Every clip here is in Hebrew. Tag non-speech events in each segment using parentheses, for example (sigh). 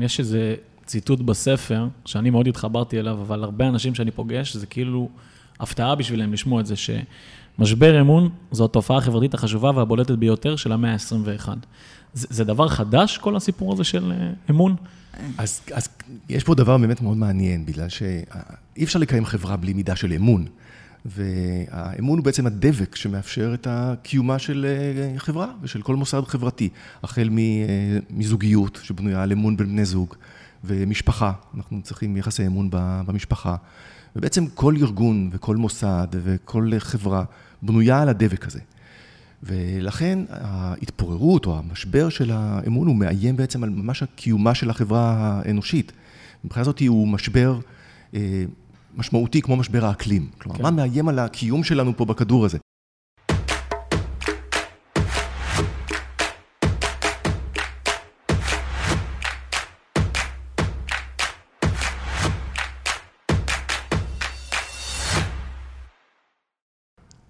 יש איזה ציטוט בספר, שאני מאוד התחברתי אליו, אבל הרבה אנשים שאני פוגש, זה כאילו הפתעה בשבילם לשמוע את זה, שמשבר אמון זו התופעה החברתית החשובה והבולטת ביותר של המאה ה-21. זה, דבר חדש, כל הסיפור הזה של אה, אמון? אז, אז יש פה דבר באמת מאוד מעניין, בגלל שאי אפשר לקיים חברה בלי מידה של אמון. והאמון הוא בעצם הדבק שמאפשר את הקיומה של אה, חברה ושל כל מוסד חברתי, החל מזוגיות שבנויה על אמון בין בני זוג ומשפחה, אנחנו צריכים יחסי אמון במשפחה, ובעצם כל ארגון וכל מוסד וכל חברה בנויה על הדבק הזה. ולכן ההתפוררות או המשבר של האמון הוא מאיים בעצם על ממש הקיומה של החברה האנושית. מבחינה זאת הוא משבר אה, משמעותי כמו משבר האקלים. כלומר, כן. מה מאיים על הקיום שלנו פה בכדור הזה?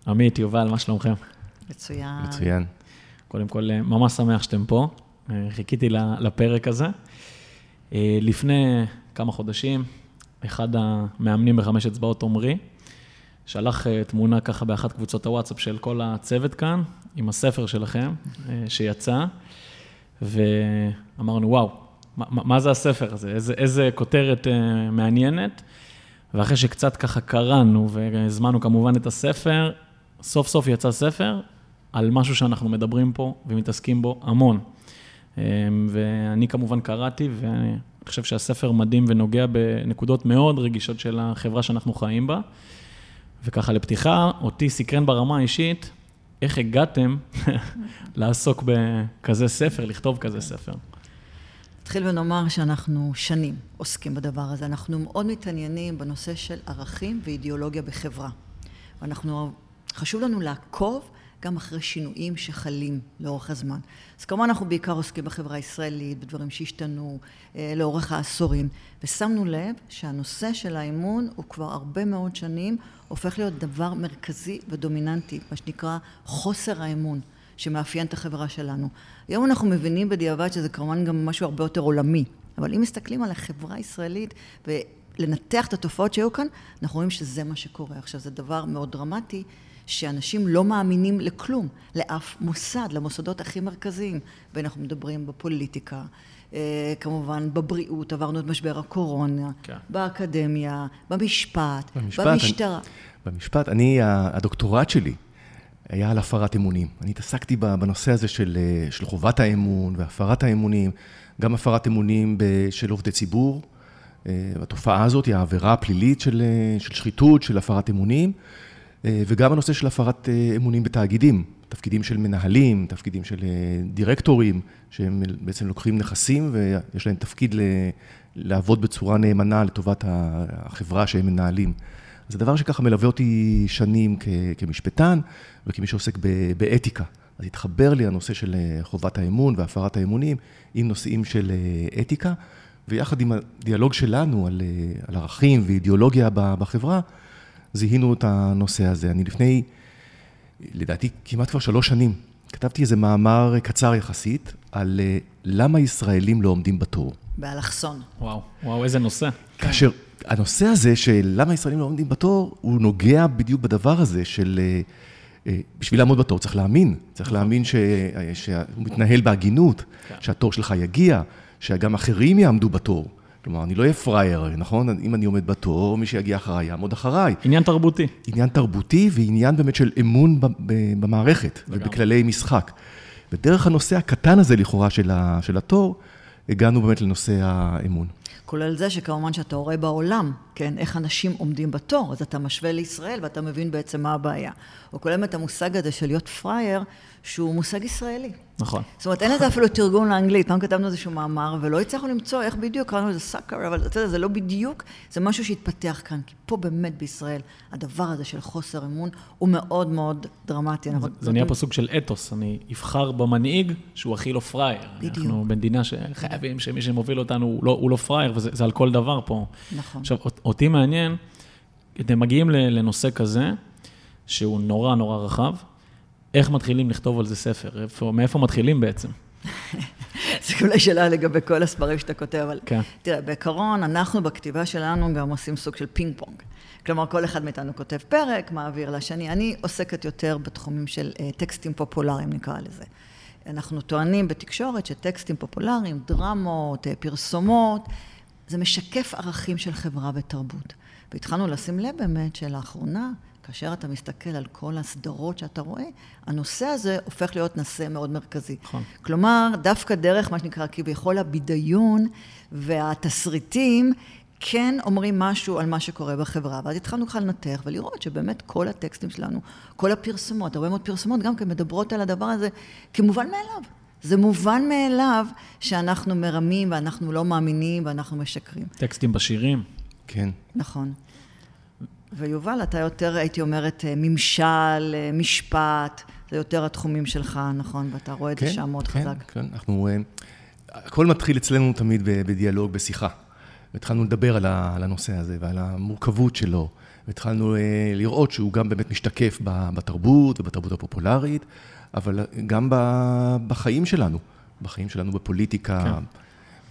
עמית, יובל, מה שלומכם? מצוין. מצוין. קודם כל, אה, ממש שמח שאתם פה. אה, חיכיתי לפרק הזה. אה, לפני כמה חודשים, אחד המאמנים בחמש אצבעות, עמרי, שלח תמונה ככה באחת קבוצות הוואטסאפ של כל הצוות כאן, עם הספר שלכם, שיצא, ואמרנו, וואו, מה, מה זה הספר הזה? איזה, איזה כותרת מעניינת. ואחרי שקצת ככה קראנו והזמנו כמובן את הספר, סוף סוף יצא ספר על משהו שאנחנו מדברים פה ומתעסקים בו המון. ואני כמובן קראתי, ואני חושב שהספר מדהים ונוגע בנקודות מאוד רגישות של החברה שאנחנו חיים בה. וככה לפתיחה, אותי סקרן ברמה האישית, איך הגעתם (laughs) לעסוק בכזה ספר, לכתוב כזה ספר? נתחיל ונאמר שאנחנו שנים עוסקים בדבר הזה. אנחנו מאוד מתעניינים בנושא של ערכים ואידיאולוגיה בחברה. ואנחנו, חשוב לנו לעקוב גם אחרי שינויים שחלים לאורך הזמן. אז כמובן אנחנו בעיקר עוסקים בחברה הישראלית, בדברים שהשתנו אה, לאורך העשורים, ושמנו לב שהנושא של האמון הוא כבר הרבה מאוד שנים הופך להיות דבר מרכזי ודומיננטי, מה שנקרא חוסר האמון. שמאפיין את החברה שלנו. היום אנחנו מבינים בדיעבד שזה כמובן גם משהו הרבה יותר עולמי, אבל אם מסתכלים על החברה הישראלית ולנתח את התופעות שהיו כאן, אנחנו רואים שזה מה שקורה. עכשיו, זה דבר מאוד דרמטי, שאנשים לא מאמינים לכלום, לאף מוסד, למוסדות הכי מרכזיים. ואנחנו מדברים בפוליטיקה, אה, כמובן בבריאות, עברנו את משבר הקורונה, כן. באקדמיה, במשפט, במשפט במשטרה. אני, במשפט, אני, הדוקטורט שלי היה על הפרת אמונים. אני התעסקתי בנושא הזה של, אה, של חובת האמון והפרת האמונים, גם הפרת אמונים של עובדי ציבור. אה, התופעה הזאת היא העבירה הפלילית של, של שחיתות, של הפרת אמונים. אה, וגם הנושא של הפרת אה, אמונים בתאגידים, תפקידים של מנהלים, תפקידים של אה, דירקטורים, שהם בעצם לוקחים נכסים ויש להם תפקיד לעבוד בצורה נאמנה לטובת החברה שהם מנהלים. זה דבר שככה מלווה אותי שנים כמשפטן וכמי שעוסק באתיקה. אז התחבר לי הנושא של חובת האמון והפרת האמונים עם נושאים של אתיקה, ויחד עם הדיאלוג שלנו על, על ערכים ואידיאולוגיה בחברה, זיהינו את הנושא הזה. אני לפני, לדעתי, כמעט כבר שלוש שנים, כתבתי איזה מאמר קצר יחסית על אה, למה ישראלים לא עומדים בתור. באלכסון. וואו, וואו, איזה נושא. כאשר הנושא הזה של למה ישראלים לא עומדים בתור, הוא נוגע בדיוק בדבר הזה של... אה, אה, בשביל לעמוד בתור צריך להאמין, צריך נכון. להאמין שהוא מתנהל בהגינות, כן. שהתור שלך יגיע, שגם אחרים יעמדו בתור. כלומר, אני לא אהיה פראייר, נכון? אם אני עומד בתור, מי שיגיע אחריי יעמוד אחריי. עניין תרבותי. עניין תרבותי ועניין באמת של אמון במערכת ובכללי משחק. ודרך הנושא הקטן הזה לכאורה של התור, הגענו באמת לנושא האמון. כולל זה שכמובן שאתה רואה בעולם, כן, איך אנשים עומדים בתור, אז אתה משווה לישראל ואתה מבין בעצם מה הבעיה. או כולל את המושג הזה של להיות פראייר, שהוא מושג ישראלי. נכון. זאת אומרת, אין לזה אפילו תרגום לאנגלית. פעם כתבנו איזשהו מאמר, ולא הצלחנו למצוא איך בדיוק, קראנו לזה סאקר, אבל אתה יודע, זה לא בדיוק, זה משהו שהתפתח כאן. כי פה באמת בישראל, הדבר הזה של חוסר אמון, הוא מאוד מאוד דרמטי. זה, זה נהיה פה סוג של אתוס, אני אבחר במנהיג שהוא הכי לא פראייר. בדיוק. אנחנו במדינה שחייבים שמי שמוביל אותנו הוא לא, הוא לא פראייר, וזה על כל דבר פה. נכון. עכשיו, אותי מעניין, אתם מגיעים לנושא כזה, שהוא נורא נורא רחב, איך מתחילים לכתוב על זה ספר? איפה, מאיפה מתחילים בעצם? (laughs) זה אולי שאלה לגבי כל הספרים שאתה כותב, אבל כן. תראה, בעיקרון, אנחנו בכתיבה שלנו גם עושים סוג של פינג פונג. כלומר, כל אחד מאיתנו כותב פרק, מעביר לשני. אני עוסקת יותר בתחומים של uh, טקסטים פופולריים, נקרא לזה. אנחנו טוענים בתקשורת שטקסטים פופולריים, דרמות, uh, פרסומות, זה משקף ערכים של חברה ותרבות. והתחלנו לשים לב באמת שלאחרונה, כאשר אתה מסתכל על כל הסדרות שאתה רואה, הנושא הזה הופך להיות נושא מאוד מרכזי. נכון. כלומר, דווקא דרך מה שנקרא כביכול הבידיון והתסריטים, כן אומרים משהו על מה שקורה בחברה. ואז התחלנו ככה לנתח ולראות שבאמת כל הטקסטים שלנו, כל הפרסומות, הרבה מאוד פרסומות גם כן מדברות על הדבר הזה כמובן מאליו. זה מובן מאליו שאנחנו מרמים ואנחנו לא מאמינים ואנחנו משקרים. טקסטים בשירים. כן. נכון. ויובל, אתה יותר, הייתי אומרת, ממשל, משפט, זה יותר התחומים שלך, נכון? ואתה רואה את כן, זה שם מאוד כן, חזק. כן, אנחנו... אה, הכל מתחיל אצלנו תמיד בדיאלוג, בשיחה. והתחלנו לדבר על הנושא הזה ועל המורכבות שלו, והתחלנו אה, לראות שהוא גם באמת משתקף בתרבות ובתרבות הפופולרית, אבל גם בחיים שלנו, בחיים שלנו בפוליטיקה,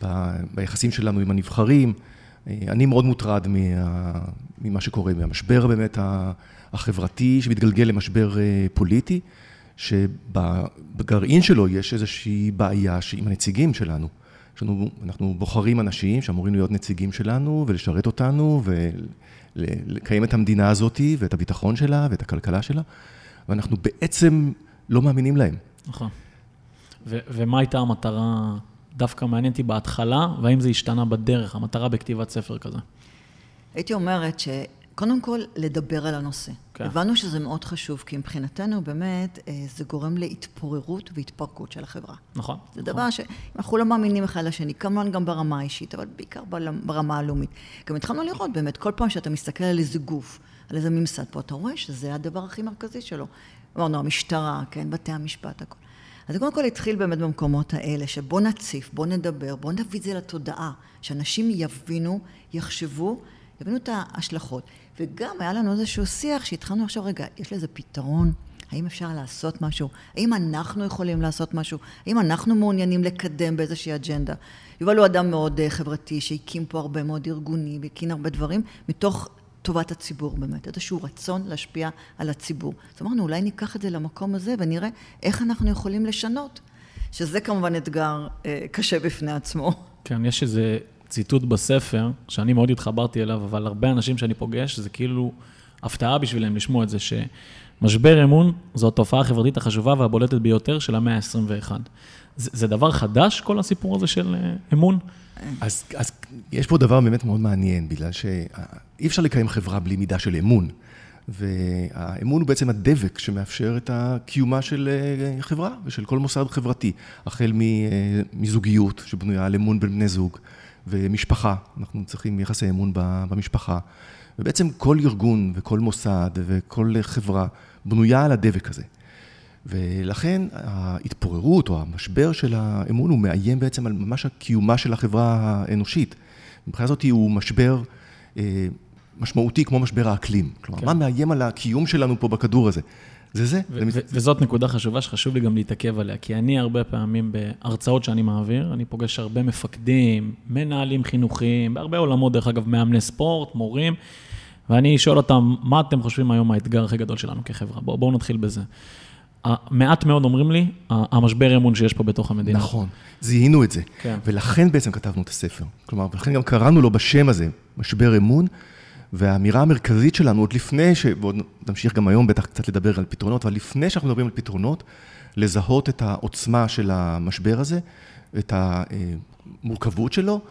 כן. ביחסים שלנו עם הנבחרים. אה, אני מאוד מוטרד ממה שקורה, מהמשבר באמת החברתי שמתגלגל למשבר אה, פוליטי, שבגרעין שלו יש איזושהי בעיה עם הנציגים שלנו. שאנחנו, אנחנו בוחרים אנשים שאמורים להיות נציגים שלנו ולשרת אותנו ולקיים את המדינה הזאת ואת הביטחון שלה ואת הכלכלה שלה, ואנחנו בעצם לא מאמינים להם. נכון. ו- ומה הייתה המטרה, דווקא מעניין אותי בהתחלה, והאם זה השתנה בדרך, המטרה בכתיבת ספר כזה? הייתי אומרת ש... קודם כל, לדבר על הנושא. כן. הבנו שזה מאוד חשוב, כי מבחינתנו באמת אה, זה גורם להתפוררות והתפרקות של החברה. נכון. זה נכון. דבר שאנחנו לא מאמינים אחד לשני, כמובן גם ברמה האישית, אבל בעיקר ברמה הלאומית. גם התחלנו לראות באמת, כל פעם שאתה מסתכל על איזה גוף, על איזה ממסד פה, אתה רואה שזה הדבר הכי מרכזי שלו. אמרנו, המשטרה, כן, בתי המשפט, הכול. אז קודם כל התחיל באמת במקומות האלה, שבוא נציף, בוא נדבר, בוא נביא את זה לתודעה, שאנשים יבינו, יחשבו, יבינו את ההשלכות. וגם היה לנו איזשהו שיח שהתחלנו עכשיו, רגע, יש לזה פתרון? האם אפשר לעשות משהו? האם אנחנו יכולים לעשות משהו? האם אנחנו מעוניינים לקדם באיזושהי אג'נדה? יובל הוא אדם מאוד uh, חברתי, שהקים פה הרבה מאוד ארגונים, הקים הרבה דברים, מתוך טובת הציבור באמת, איזשהו רצון להשפיע על הציבור. אז אמרנו, אולי ניקח את זה למקום הזה ונראה איך אנחנו יכולים לשנות, שזה כמובן אתגר uh, קשה בפני עצמו. כן, יש איזה ציטוט בספר, שאני מאוד התחברתי אליו, אבל הרבה אנשים שאני פוגש, זה כאילו הפתעה בשבילם לשמוע את זה, שמשבר אמון זו התופעה החברתית החשובה והבולטת ביותר של המאה ה-21. זה, זה דבר חדש, כל הסיפור הזה של אה, אמון? אז, אז יש פה דבר באמת מאוד מעניין, בגלל שאי אפשר לקיים חברה בלי מידה של אמון. והאמון הוא בעצם הדבק שמאפשר את הקיומה של אה, חברה ושל כל מוסד חברתי, החל מזוגיות שבנויה על אמון בין בני זוג, ומשפחה, אנחנו צריכים יחסי אמון במשפחה. ובעצם כל ארגון וכל מוסד וכל חברה בנויה על הדבק הזה. ולכן ההתפוררות או המשבר של האמון הוא מאיים בעצם על ממש הקיומה של החברה האנושית. מבחינה זאת הוא משבר אה, משמעותי כמו משבר האקלים. כלומר, כן. מה מאיים על הקיום שלנו פה בכדור הזה? זה זה. ו- ו- וזאת נקודה חשובה שחשוב לי גם להתעכב עליה, כי אני הרבה פעמים בהרצאות שאני מעביר, אני פוגש הרבה מפקדים, מנהלים חינוכיים, בהרבה עולמות, דרך אגב, מאמני ספורט, מורים, ואני שואל אותם, מה אתם חושבים היום האתגר הכי גדול שלנו כחברה? בואו בוא נתחיל בזה. מעט מאוד אומרים לי, המשבר אמון שיש פה בתוך המדינה. נכון, זיהינו את זה. כן. ולכן בעצם כתבנו את הספר. כלומר, ולכן גם קראנו לו בשם הזה, משבר אמון. והאמירה המרכזית שלנו, עוד לפני, ש... ועוד נמשיך גם היום בטח קצת לדבר על פתרונות, אבל לפני שאנחנו מדברים על פתרונות, לזהות את העוצמה של המשבר הזה, את המורכבות שלו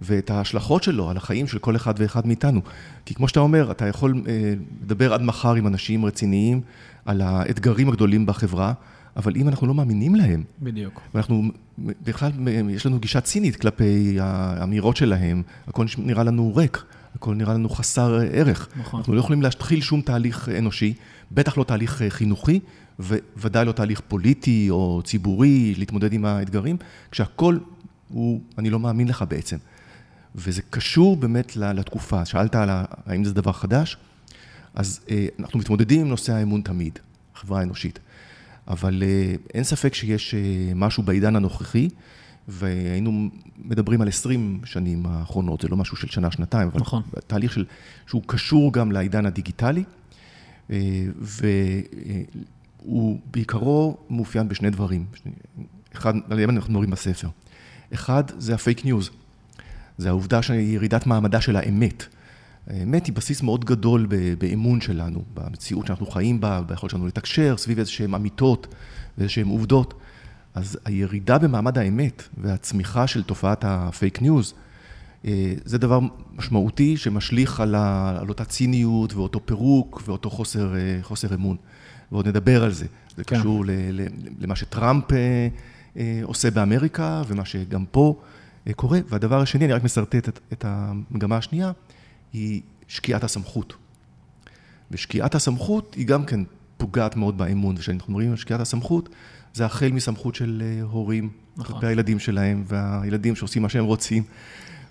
ואת ההשלכות שלו על החיים של כל אחד ואחד מאיתנו. כי כמו שאתה אומר, אתה יכול אה, לדבר עד מחר עם אנשים רציניים על האתגרים הגדולים בחברה, אבל אם אנחנו לא מאמינים להם, בדיוק. ואנחנו בכלל, יש לנו גישה צינית כלפי האמירות שלהם, הכל נראה לנו ריק. הכל נראה לנו חסר ערך. נכון. אנחנו לא יכולים להתחיל שום תהליך אנושי, בטח לא תהליך חינוכי, וודאי לא תהליך פוליטי או ציבורי, להתמודד עם האתגרים, כשהכול הוא, אני לא מאמין לך בעצם. וזה קשור באמת לתקופה. שאלת על האם זה דבר חדש, אז אה, אנחנו מתמודדים עם נושא האמון תמיד, החברה האנושית. אבל אה, אין ספק שיש אה, משהו בעידן הנוכחי והיינו מדברים על 20 שנים האחרונות, זה לא משהו של שנה, שנתיים, אבל נכון. תהליך של, שהוא קשור גם לעידן הדיגיטלי, אה, והוא בעיקרו מאופיין בשני דברים. אחד, עליהם אנחנו מדברים בספר. אחד, זה ה fake news. זה העובדה של ירידת מעמדה של האמת. האמת היא בסיס מאוד גדול באמון שלנו, במציאות שאנחנו חיים בה, ביכולת שלנו לתקשר סביב איזשהן אמיתות ואיזשהן עובדות. אז הירידה במעמד האמת והצמיחה של תופעת ה fake news, אה, זה דבר משמעותי שמשליך על, ה, על אותה ציניות ואותו פירוק ואותו חוסר, אה, חוסר אמון. ועוד נדבר על זה. זה כן. קשור ל, ל, למה שטראמפ אה, עושה באמריקה ומה שגם פה קורה. והדבר השני, אני רק משרטט את, את המגמה השנייה, היא שקיעת הסמכות. ושקיעת הסמכות היא גם כן פוגעת מאוד באמון, וכשאנחנו מדברים על שקיעת הסמכות, זה החל מסמכות של אה, הורים, נכון. כלפי הילדים שלהם, והילדים שעושים מה שהם רוצים,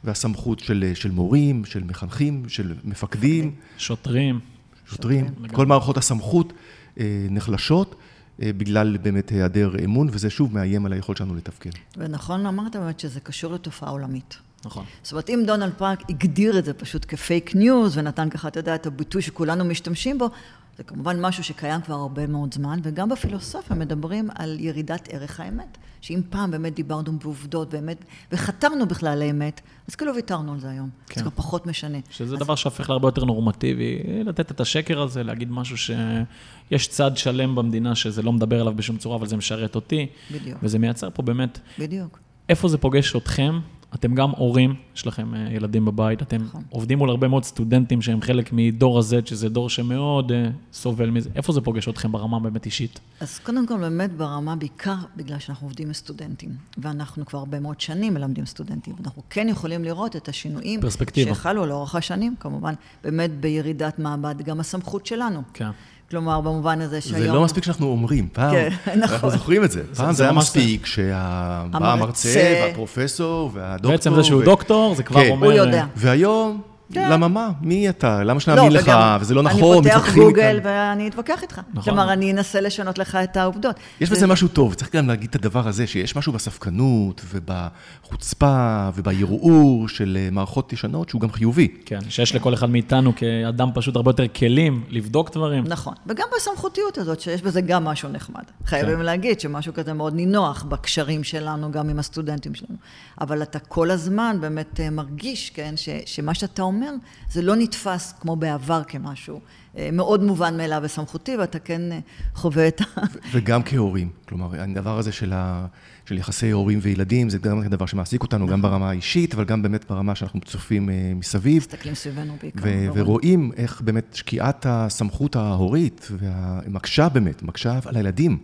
והסמכות של, אה, של מורים, של מחנכים, של מפקדים. שוטרים. שוטרים. שוטרים כל מערכות הסמכות אה, נחלשות. בגלל באמת היעדר אמון, וזה שוב מאיים על היכולת שלנו לתפקד. ונכון אמרת באמת שזה קשור לתופעה עולמית. נכון. זאת אומרת, אם דונלד טראמפ הגדיר את זה פשוט כ fake news, ונתן ככה, אתה יודע, את הביטוי שכולנו משתמשים בו, זה כמובן משהו שקיים כבר הרבה מאוד זמן, וגם בפילוסופיה מדברים על ירידת ערך האמת. שאם פעם באמת דיברנו בעובדות, באמת, וחתרנו בכלל לאמת, אז כאילו ויתרנו על זה היום. כן. זה כבר פחות משנה. שזה אז... דבר שהופך להרבה יותר נורמטיבי, לתת את השקר הזה, להגיד משהו שיש צד שלם במדינה שזה לא מדבר עליו בשום צורה, אבל זה משרת אותי. בדיוק. וזה מייצר פה באמת... בדיוק. איפה זה פוגש אתכם אתם גם הורים, יש לכם אה, ילדים בבית, אתם נכון. עובדים מול הרבה מאוד סטודנטים שהם חלק מדור ה-Z, שזה דור שמאוד uh, סובל מזה. איפה זה פוגש אתכם ברמה באמת אישית? אז קודם כל, באמת ברמה, בעיקר בגלל שאנחנו עובדים עם סטודנטים, ואנחנו כבר הרבה מאוד שנים מלמדים סטודנטים, ואנחנו כן יכולים לראות את השינויים, שחלו לאורך השנים, כמובן, באמת בירידת מעמד, גם הסמכות שלנו. כן. כלומר, במובן הזה שהיום... זה לא מספיק שאנחנו אומרים, פעם, כן, נכון. אנחנו זוכרים את זה. פעם זה היה מספיק שבא המרצה והפרופסור והדוקטור. בעצם זה שהוא דוקטור, זה כבר כן. אומר... הוא יודע. והיום... כן. למה מה? מי אתה? למה שנאמין לא, לך? וזה לא נכון, אני פותח גוגל ואני אתווכח איתך. נכון. כלומר, אני אנסה לשנות לך את העובדות. יש בזה משהו טוב, צריך גם להגיד את הדבר הזה, שיש משהו בספקנות ובחוצפה ובערעור של אה, מערכות ישנות שהוא גם חיובי. כן, שיש לכל אחד מאיתנו כאדם פשוט הרבה יותר כלים לבדוק דברים. נכון, וגם בסמכותיות הזאת, שיש בזה גם משהו נחמד. חייבים כן. להגיד שמשהו כזה מאוד נינוח בקשרים שלנו, גם עם הסטודנטים שלנו. אבל אתה כל הזמן באמת אה, מרגיש, כן, שמה שאתה אומר... אומר, זה לא נתפס כמו בעבר כמשהו אה, מאוד מובן מאליו וסמכותי, ואתה כן אה, חווה את ה... (laughs) וגם כהורים. כלומר, הדבר הזה של, ה... של יחסי הורים וילדים, זה גם דבר שמעסיק אותנו, גם ברמה האישית, אבל גם באמת ברמה שאנחנו צופים אה, מסביב. מסתכלים סביבנו בעיקר. ו... ורואים איך באמת שקיעת הסמכות ההורית, ומקשה באמת, מקשה על הילדים,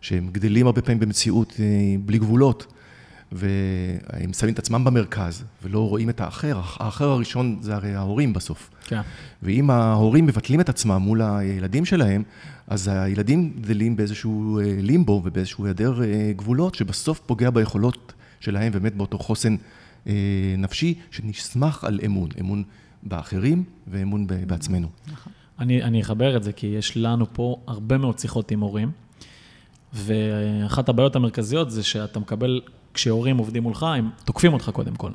שהם גדלים הרבה פעמים במציאות בלי גבולות. והם שמים את עצמם במרכז, ולא רואים את האחר. האחר הראשון זה הרי ההורים בסוף. כן. ואם ההורים מבטלים את עצמם מול הילדים שלהם, אז הילדים גדלים באיזשהו אה, לימבו ובאיזשהו היעדר אה, גבולות, שבסוף פוגע ביכולות שלהם, באמת באותו חוסן אה, נפשי, שנסמך על אמון, אמון באחרים ואמון בעצמנו. נכון. אני, אני אחבר את זה, כי יש לנו פה הרבה מאוד שיחות עם הורים, ואחת הבעיות המרכזיות זה שאתה מקבל כשהורים עובדים מולך, הם תוקפים אותך קודם כל.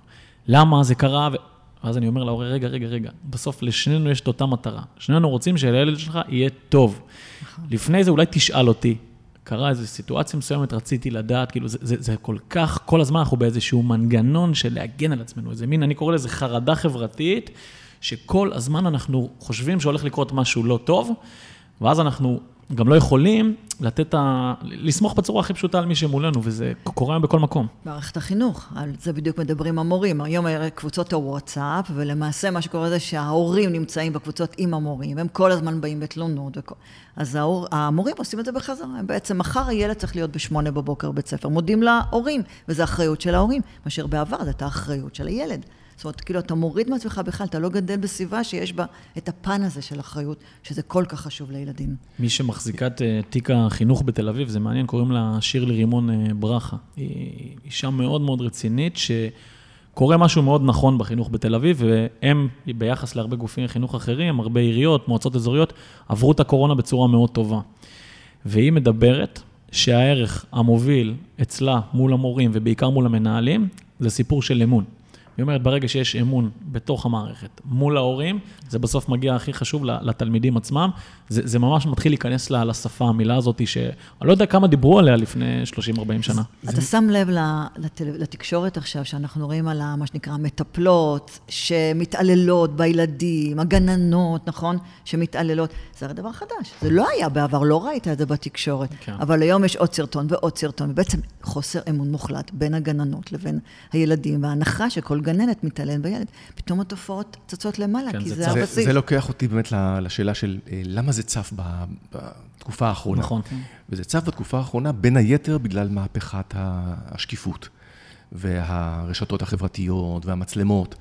למה זה קרה? ו... ואז אני אומר להורה, רגע, רגע, רגע, בסוף לשנינו יש את אותה מטרה. שנינו רוצים שלילד שלך יהיה טוב. נכון. לפני זה אולי תשאל אותי, קרה איזו סיטואציה מסוימת, רציתי לדעת, כאילו, זה, זה, זה כל כך, כל הזמן אנחנו באיזשהו מנגנון של להגן על עצמנו, איזה מין, אני קורא לזה חרדה חברתית, שכל הזמן אנחנו חושבים שהולך לקרות משהו לא טוב, ואז אנחנו גם לא יכולים לתת ה... לסמוך בצורה הכי פשוטה על מי שמולנו, וזה קורה היום בכל מקום. מערכת החינוך, על זה בדיוק מדברים המורים. היום קבוצות הוואטסאפ, ולמעשה מה שקורה זה שההורים נמצאים בקבוצות עם המורים, הם כל הזמן באים בתלונות. וכל... אז ההור... המורים עושים את זה בחזרה. בעצם, מחר הילד צריך להיות בשמונה בבוקר בבית ספר, מודים להורים, וזו אחריות של ההורים, מאשר בעבר זו הייתה אחריות של הילד. זאת אומרת, כאילו, אתה מוריד מעצמך בכלל, אתה לא גדל בסביבה שיש בה את הפן הזה של אחריות, שזה כל כך חשוב לילדים. מי שמחזיקה את אה, תיק החינוך בתל אביב, זה מעניין, קוראים לה שירלי רימון אה, ברכה. היא אישה מאוד מאוד רצינית, שקורה משהו מאוד נכון בחינוך בתל אביב, והם, ביחס להרבה גופי חינוך אחרים, הרבה עיריות, מועצות אזוריות, עברו את הקורונה בצורה מאוד טובה. והיא מדברת שהערך המוביל אצלה מול המורים ובעיקר מול המנהלים, זה סיפור של אמון. היא אומרת, ברגע שיש אמון בתוך המערכת, מול ההורים, זה בסוף מגיע הכי חשוב לתלמידים עצמם. זה, זה ממש מתחיל להיכנס לה, לשפה, המילה הזאת, שאני לא יודע כמה דיברו עליה לפני 30-40 שנה. אתה זה... שם לב לטל... לתקשורת עכשיו, שאנחנו רואים על מה שנקרא מטפלות, שמתעללות בילדים, הגננות, נכון? שמתעללות. זה הרי דבר חדש. זה לא היה בעבר, לא ראית את זה בתקשורת. כן. אבל היום יש עוד סרטון ועוד סרטון, ובעצם חוסר אמון מוחלט בין הגננות לבין הילדים, וההנחה שכל גננת מתעללת בילד. פתאום התופעות צצות למעלה, כן, כי זה, זה הבסיס. זה, זה לוקח אותי באמת לשאלה של אה, למה זה צף בתקופה האחרונה. נכון. וזה צף בתקופה האחרונה, בין היתר בגלל מהפכת השקיפות, והרשתות החברתיות והמצלמות.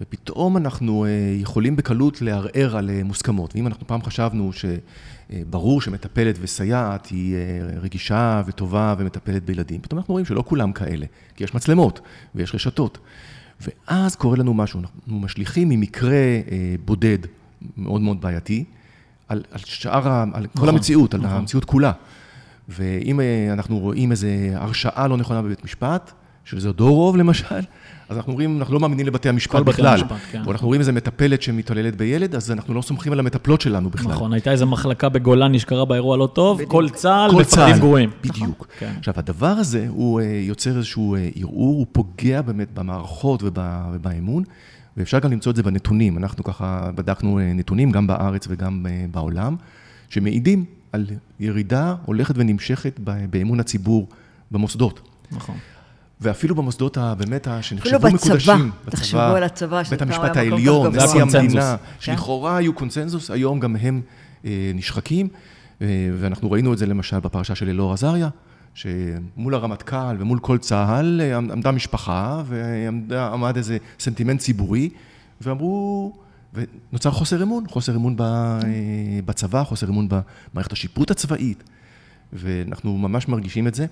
ופתאום אנחנו אה, יכולים בקלות לערער על אה, מוסכמות. ואם אנחנו פעם חשבנו שברור שמטפלת וסייעת היא רגישה וטובה ומטפלת בילדים, פתאום אנחנו רואים שלא כולם כאלה, כי יש מצלמות ויש רשתות. ואז קורה לנו משהו, אנחנו משליכים ממקרה אה, בודד מאוד מאוד בעייתי, על, על שאר, על כל נכון, המציאות, על נכון. המציאות כולה. ואם אה, אנחנו רואים איזו הרשעה לא נכונה בבית משפט, שזה אותו רוב למשל, אז אנחנו אומרים, אנחנו לא מאמינים לבתי המשפט בכלל. המשפט, כן. או אנחנו רואים איזה מטפלת שמתעללת בילד, אז אנחנו לא סומכים על המטפלות שלנו בכלל. נכון, הייתה איזו מחלקה בגולני שקרה באירוע לא טוב, בדיוק. כל צה"ל מפחדים גרועים. בדיוק. נכון, כן. עכשיו, הדבר הזה, הוא אה, יוצר איזשהו אה, ערעור, הוא פוגע באמת במערכות ובאמון, ואפשר גם למצוא את זה בנתונים. אנחנו ככה בדקנו אה, נתונים, גם בארץ וגם בעולם, שמעידים על ירידה הולכת ונמשכת באמון הציבור במוסדות. נכון. ואפילו במוסדות באמת, שנחשבו מקודשים. אפילו בצבא, תחשבו על הצבא, בית המשפט העליון, נשיא המדינה, שלכאורה היו קונצנזוס, היום גם הם אה, נשחקים, אה, ואנחנו ראינו את זה למשל בפרשה של אלאור עזריה, שמול הרמטכ"ל ומול כל צה"ל אה, עמדה משפחה, ועמד איזה סנטימנט ציבורי, ואמרו, ונוצר חוסר אמון, חוסר אמון בצבא, חוסר אמון במערכת השיפוט הצבאית, ואנחנו ממש מרגישים את זה.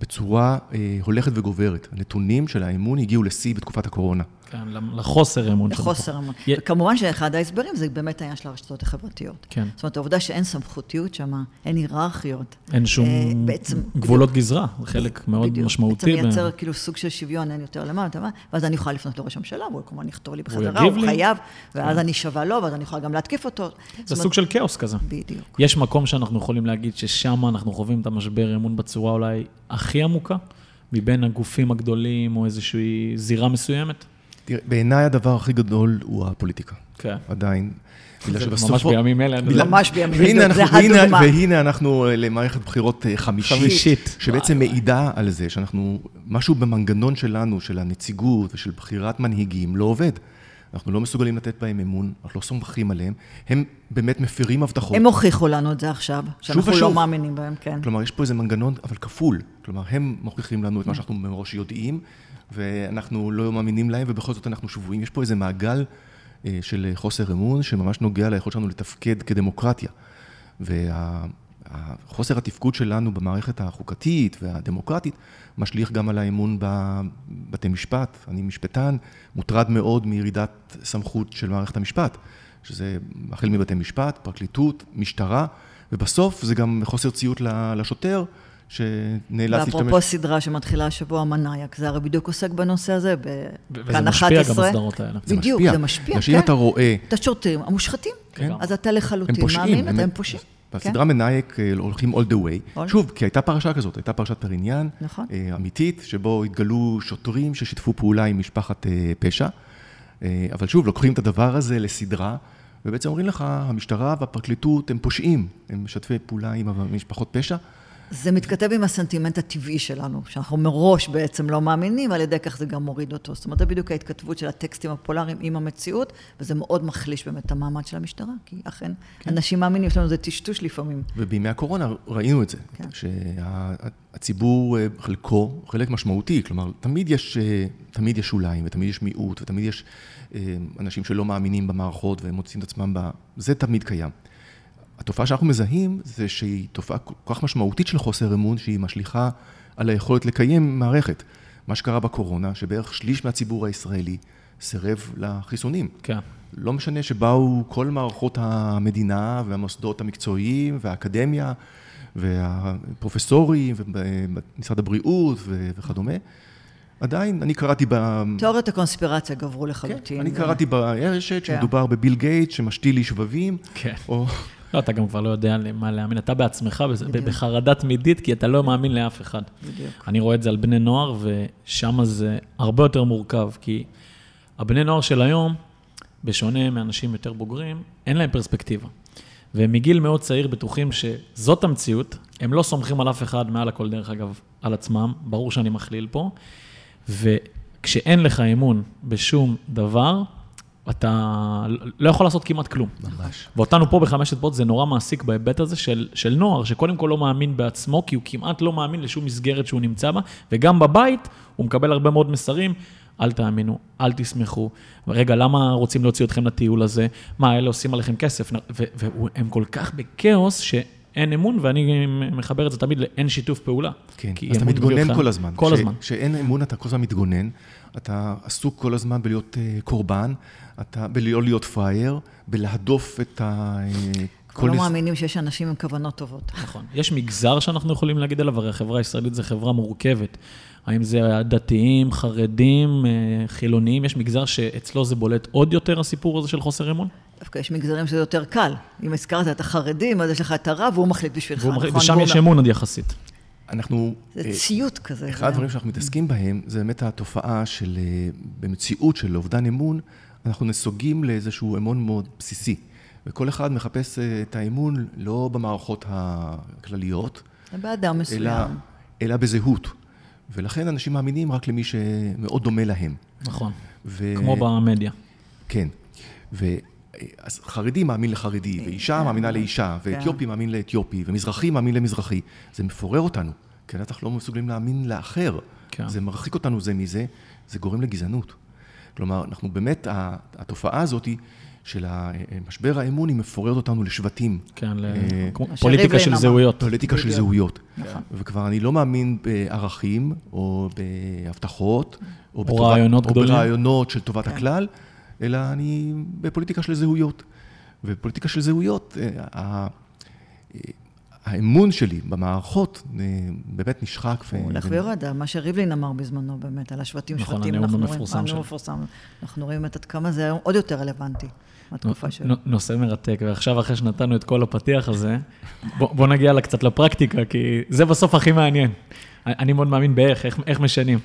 בצורה אה, הולכת וגוברת. הנתונים של האמון הגיעו לשיא בתקופת הקורונה. כן, לחוסר אמון. לחוסר אמון. י... וכמובן שאחד ההסברים זה באמת העניין של הרשתות החברתיות. כן. זאת אומרת, העובדה שאין סמכותיות שם, אין היררכיות. אין שום אה, בעצם, גבולות בדיוק, גזרה, זה חלק מאוד בדיוק, משמעותי. בעצם מייצר ב... כאילו סוג של שוויון, אין יותר למעלה, ואז אני יכולה לפנות לראש הממשלה, והוא כמובן יכתוב לי בחזרה, הוא, הוא חייב, ואז כן. אני שווה לו, ואז אני יכולה גם להתקיף אותו. זה סוג של כאוס כזה. בדיוק. יש מקום שאנחנו יכולים להגיד ששם אנחנו חווים את המשבר אמון בצורה אולי הכי עמוקה, מבין הגופים הגדולים או איזושהי זירה מסוימת? תראה, בעיניי הדבר הכי גדול הוא הפוליטיקה. כן. עדיין. זה ממש בימים אלה. ממש בימים אלה, זה הדוגמה. והנה אנחנו אה, למערכת בחירות אה, חמישית. חמישית. שבעצם מעידה על זה שאנחנו, משהו במנגנון שלנו, של הנציגות ושל בחירת מנהיגים, לא עובד. אנחנו לא מסוגלים לתת בהם אמון, אנחנו לא סומכים עליהם, הם באמת מפרים הבטחות. הם הוכיחו לנו את זה עכשיו, שאנחנו לא מאמינים בהם, כן. כלומר, יש פה איזה מנגנון, אבל כפול. כלומר, הם מוכיחים לנו את מה שאנחנו מראש יודעים, ואנחנו לא מאמינים להם, ובכל זאת אנחנו שבויים. יש פה איזה מעגל אה, של חוסר אמון, שממש נוגע ליכולת שלנו לתפקד כדמוקרטיה. והחוסר התפקוד שלנו במערכת החוקתית והדמוקרטית משליך גם על האמון בבתי משפט. אני משפטן, מוטרד מאוד מירידת סמכות של מערכת המשפט, שזה החל מבתי משפט, פרקליטות, משטרה, ובסוף זה גם חוסר ציות לשוטר. שנאלץ להשתמש... ואפרופו סדרה שמתחילה השבוע, מנאייק, זה הרי בדיוק עוסק בנושא הזה, בכאן 11. וזה משפיע גם בסדרות האלה. בדיוק, זה משפיע, כן. אם אתה רואה... את השוטרים המושחתים, כן. אז אתה לחלוטין מאמין, הם פושעים. בסדרה כן. מנאייק אה, הולכים all the way. שוב, כי הייתה פרשה כזאת, הייתה פרשת פריניאן, נכון. אה, אמיתית, שבו התגלו שוטרים ששיתפו פעולה עם משפחת אה, פשע. אבל שוב, לוקחים את הדבר הזה לסדרה, ובעצם אומרים לך, המשטרה והפרקליטות הם פושעים, הם משתפי פעולה עם משפחות פשע. זה מתכתב עם הסנטימנט הטבעי שלנו, שאנחנו מראש בעצם לא מאמינים, ועל ידי כך זה גם מוריד אותו. זאת אומרת, זה בדיוק ההתכתבות של הטקסטים הפולאריים עם המציאות, וזה מאוד מחליש באמת את המעמד של המשטרה, כי אכן, כן. אנשים מאמינים, יש לנו איזה טשטוש לפעמים. ובימי הקורונה ראינו את זה, כן. שהציבור, אה, חלקו, חלק משמעותי, כלומר, תמיד יש, אה, תמיד יש שוליים, ותמיד יש מיעוט, ותמיד יש אה, אנשים שלא מאמינים במערכות והם מוצאים את עצמם ב... זה תמיד קיים. התופעה שאנחנו מזהים זה שהיא תופעה כל כך משמעותית של חוסר אמון, שהיא משליכה על היכולת לקיים מערכת. מה שקרה בקורונה, שבערך שליש מהציבור הישראלי סירב לחיסונים. כן. לא משנה שבאו כל מערכות המדינה והמוסדות המקצועיים והאקדמיה והפרופסורים, ומשרד הבריאות וכדומה. עדיין, אני קראתי ב... תיאוריות הקונספירציה גברו לחלוטין. כן, אני קראתי ברשת כן. שמדובר בביל גייט שמשתיל לי שבבים. כן. או... לא, אתה גם כבר לא יודע למה להאמין. אתה בעצמך. בחרדה תמידית, כי אתה לא מאמין לאף אחד. בדיוק. אני רואה את זה על בני נוער, ושם זה הרבה יותר מורכב, כי הבני נוער של היום, בשונה מאנשים יותר בוגרים, אין להם פרספקטיבה. והם מגיל מאוד צעיר בטוחים שזאת המציאות, הם לא סומכים על אף אחד, מעל הכל דרך אגב, על עצמם, ברור שאני מכליל פה, וכשאין לך אמון בשום דבר, אתה לא יכול לעשות כמעט כלום. ממש. ואותנו פה בחמשת פרוט זה נורא מעסיק בהיבט הזה של, של נוער, שקודם כל לא מאמין בעצמו, כי הוא כמעט לא מאמין לשום מסגרת שהוא נמצא בה, וגם בבית הוא מקבל הרבה מאוד מסרים, אל תאמינו, אל תשמחו. רגע, למה רוצים להוציא אתכם לטיול הזה? מה, אלה עושים עליכם כסף? והם כל כך בכאוס, שאין אמון, ואני מחבר את זה תמיד לאין שיתוף פעולה. כן, אז אתה מתגונן כל הזמן. כל הזמן. כשאין אמון, אתה כל הזמן מתגונן. אתה עסוק כל הזמן בלהיות uh, קורבן, אתה בלא להיות פראייר, בלהדוף את ה... אנחנו לא מאמינים שיש אנשים עם כוונות טובות. נכון. יש מגזר שאנחנו יכולים להגיד עליו, הרי החברה הישראלית זו חברה מורכבת. האם זה דתיים, חרדים, אה, חילוניים? יש מגזר שאצלו זה בולט עוד יותר, הסיפור הזה של חוסר אמון? דווקא יש מגזרים שזה יותר קל. אם הזכרת את החרדים, אז יש לך את הרב, והוא מחליט בשבילך, נכון? ושם יש אמון עוד יחסית. אנחנו... זה אה, ציות כזה. אחד הדברים שאנחנו מתעסקים בהם, זה באמת התופעה של, אה, במציאות של אובדן אמון, אנחנו נסוגים לאיזשהו אמון מאוד בסיסי. וכל אחד מחפש את האמון לא במערכות הכלליות, באדם מסוים. אלא, אלא בזהות. ולכן אנשים מאמינים רק למי שמאוד דומה להם. נכון, ו... כמו במדיה. כן. ו... אז חרדי מאמין לחרדי, כן, ואישה כן. מאמינה לאישה, כן. ואתיופי מאמין לאתיופי, ומזרחי מאמין למזרחי. זה מפורר אותנו, כי אנחנו לא מסוגלים להאמין לאחר. כן. זה מרחיק אותנו זה מזה, זה גורם לגזענות. כלומר, אנחנו באמת, התופעה הזאת היא... של משבר האמון, היא מפוררת אותנו לשבטים. כן, אה, פוליטיקה של זהויות. פוליטיקה של זהויות. נכון. וכבר אני לא מאמין בערכים, או בהבטחות, או רעיונות גדולים. או ברעיונות של טובת כן. הכלל, אלא אני בפוליטיקה של זהויות. ופוליטיקה של זהויות, אה, האמון שלי במערכות אה, באמת נשחק. הוא הולך ויורד, מה שריבלין אמר בזמנו באמת, על השבטים, נכון, שבטים. נכון, הנאום המפורסם שלו. אנחנו רואים עד כמה זה עוד יותר רלוונטי. בתקופה שלו. נושא מרתק, ועכשיו אחרי שנתנו את כל הפתיח הזה, בוא, נגיע קצת לפרקטיקה, כי זה בסוף הכי מעניין. אני מאוד מאמין באיך, איך, איך משנים.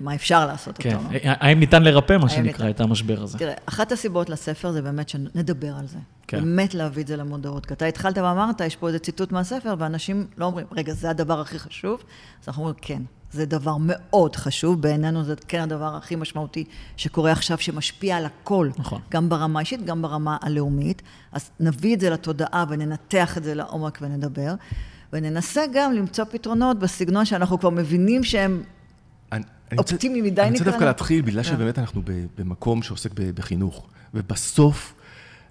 מה אפשר לעשות כן. אותו. האם ניתן לרפא, מה שנקרא, ניתן. את המשבר הזה? תראה, אחת הסיבות לספר זה באמת שנדבר על זה. כן. באמת להביא את זה למודעות. כי אתה התחלת ואמרת, יש פה איזה ציטוט מהספר, ואנשים לא אומרים, רגע, זה הדבר הכי חשוב? אז אנחנו אומרים, כן, זה דבר מאוד חשוב, בעינינו זה כן הדבר הכי משמעותי שקורה עכשיו, שמשפיע על הכל. נכון. גם ברמה האישית, גם ברמה הלאומית. אז נביא את זה לתודעה וננתח את זה לעומק ונדבר. וננסה גם למצוא פתרונות בסגנון שאנחנו כבר מבינים שהם אופטימי מדי נקרא. אני רוצה דווקא להתחיל, בגלל כן. שבאמת אנחנו במקום שעוסק בחינוך, ובסוף